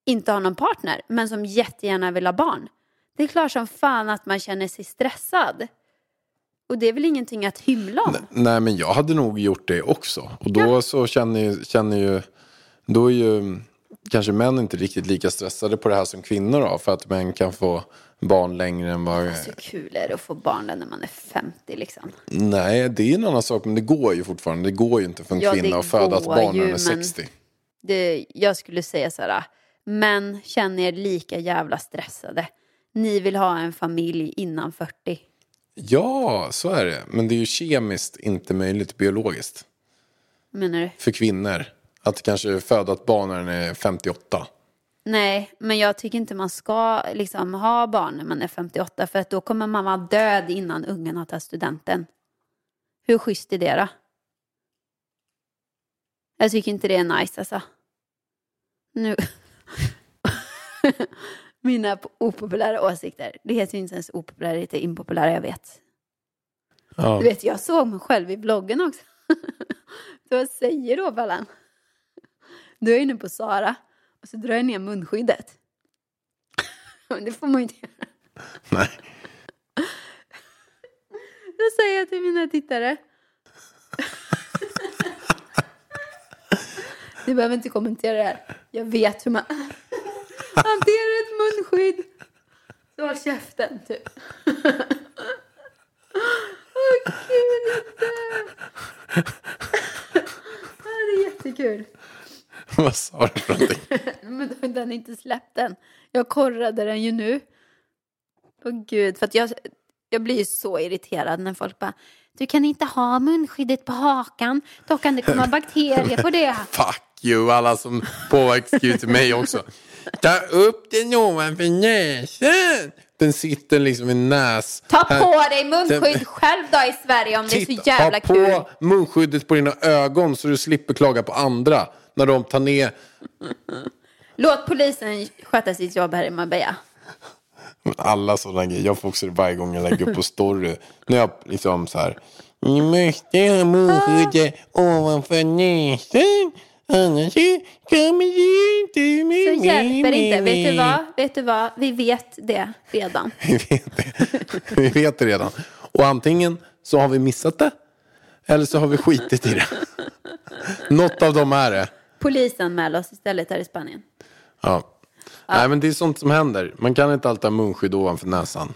inte har någon partner men som jättegärna vill ha barn. Det är klart som fan att man känner sig stressad. Och det är väl ingenting att hymla om? Nej, men jag hade nog gjort det också. Och då så känner, ju- känner ju... Då är ju kanske män inte riktigt lika stressade på det här som kvinnor då. För att män kan få barn längre än vad... Så kul är det att få barn när man är 50 liksom. Nej, det är en annan sak. Men det går ju fortfarande. Det går ju inte för en Ja, kvinna att föda ett barn när den är men- 60. Det, jag skulle säga så här, men känner er lika jävla stressade. Ni vill ha en familj innan 40. Ja, så är det. Men det är ju kemiskt inte möjligt biologiskt. Menar du? För kvinnor. Att kanske föda ett barn när den är 58. Nej, men jag tycker inte man ska liksom ha barn när man är 58 för att då kommer man vara död innan ungen har tagit studenten. Hur schysst är det då? Jag tycker inte det är nice alltså. Nu. Mina opopulära åsikter. Det heter ju inte ens opopulära, det heter impopulära, jag vet. Ja. Du vet, jag såg mig själv i bloggen också. Vad säger då, Pallan? Du är inne på Sara Och så drar jag ner munskyddet. Det får man ju inte göra. Nej. Då säger jag till mina tittare. Du behöver inte kommentera det här. Jag vet hur man hanterar ett munskydd. Så håll käften, typ. Åh gud, jag dör. Det är jättekul. Vad sa du för någonting? Men den inte släppt den. Jag korrade den ju nu. Åh gud, för att jag, jag blir ju så irriterad när folk bara Du kan inte ha munskyddet på hakan, då kan det komma bakterier på det. Fuck you, alla som påverkar skriver till mig också. Ta upp den ovanför näsan. Den sitter liksom i näs... Ta på dig munskydd Den- själv då i Sverige om det är så jävla ha på kul. munskyddet på dina ögon så du slipper klaga på andra. När de tar ner... Låt polisen sköta sitt jobb här i Marbella. Alla sådana grejer. Jag får också det varje gång jag lägger upp på story. När jag liksom så här. Ni måste ha munskyddet ovanför näsan. Annars kommer det inte med Så hjälper det inte. Vet du vad? Vet du vad? Vi vet det redan. Vi vet det. Vi vet det redan. Och antingen så har vi missat det. Eller så har vi skitit i det. Något av dem är det. Polisanmäl oss istället här i Spanien. Ja. Nej men det är sånt som händer. Man kan inte alltid ha munskydd ovanför näsan.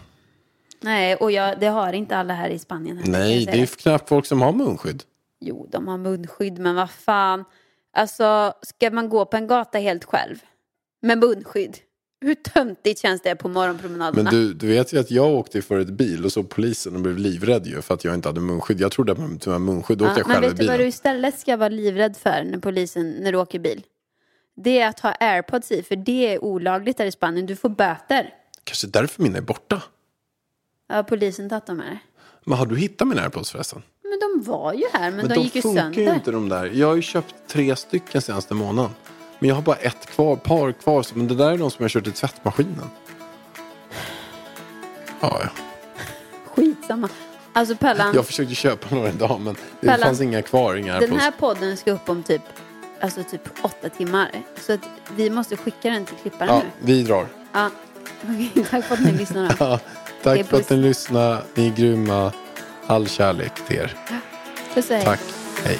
Nej, och jag, det har inte alla här i Spanien. jag Nej, det är knappt folk som har munskydd. Jo, de har munskydd, men vad fan. Alltså, ska man gå på en gata helt själv med munskydd? Hur töntigt känns det på morgonpromenaderna? Men du, du vet ju att jag åkte för ett bil och så polisen och blev livrädd ju för att jag inte hade munskydd. Jag trodde att man tog med munskydd. Då åkte ja, jag men själv i vet du vad bilen. du istället ska vara livrädd för när polisen, när du åker bil? Det är att ha airpods i, för det är olagligt här i Spanien. Du får böter. Kanske därför mina är borta. Ja, polisen tagit dem här. Men har du hittat mina airpods förresten? Men de var ju här, men, Men de, de gick ju funkar sönder. ju inte de där. Jag har ju köpt tre stycken senaste månaden. Men jag har bara ett kvar, par kvar. så- Men det där är de som jag kört i tvättmaskinen. Ja, ja. Skitsamma. Alltså Pellan, Jag försökte köpa några idag men det Pellan, fanns inga kvar. Inga den här podden ska upp om typ, alltså typ åtta timmar. Så att vi måste skicka den till klipparen Ja, nu. vi drar. Ja. Tack för att ni lyssnar. då. Ja, tack för att ni lyssnade. Ni är grymma. All kärlek till er. Puss och hej. Tack. Hej.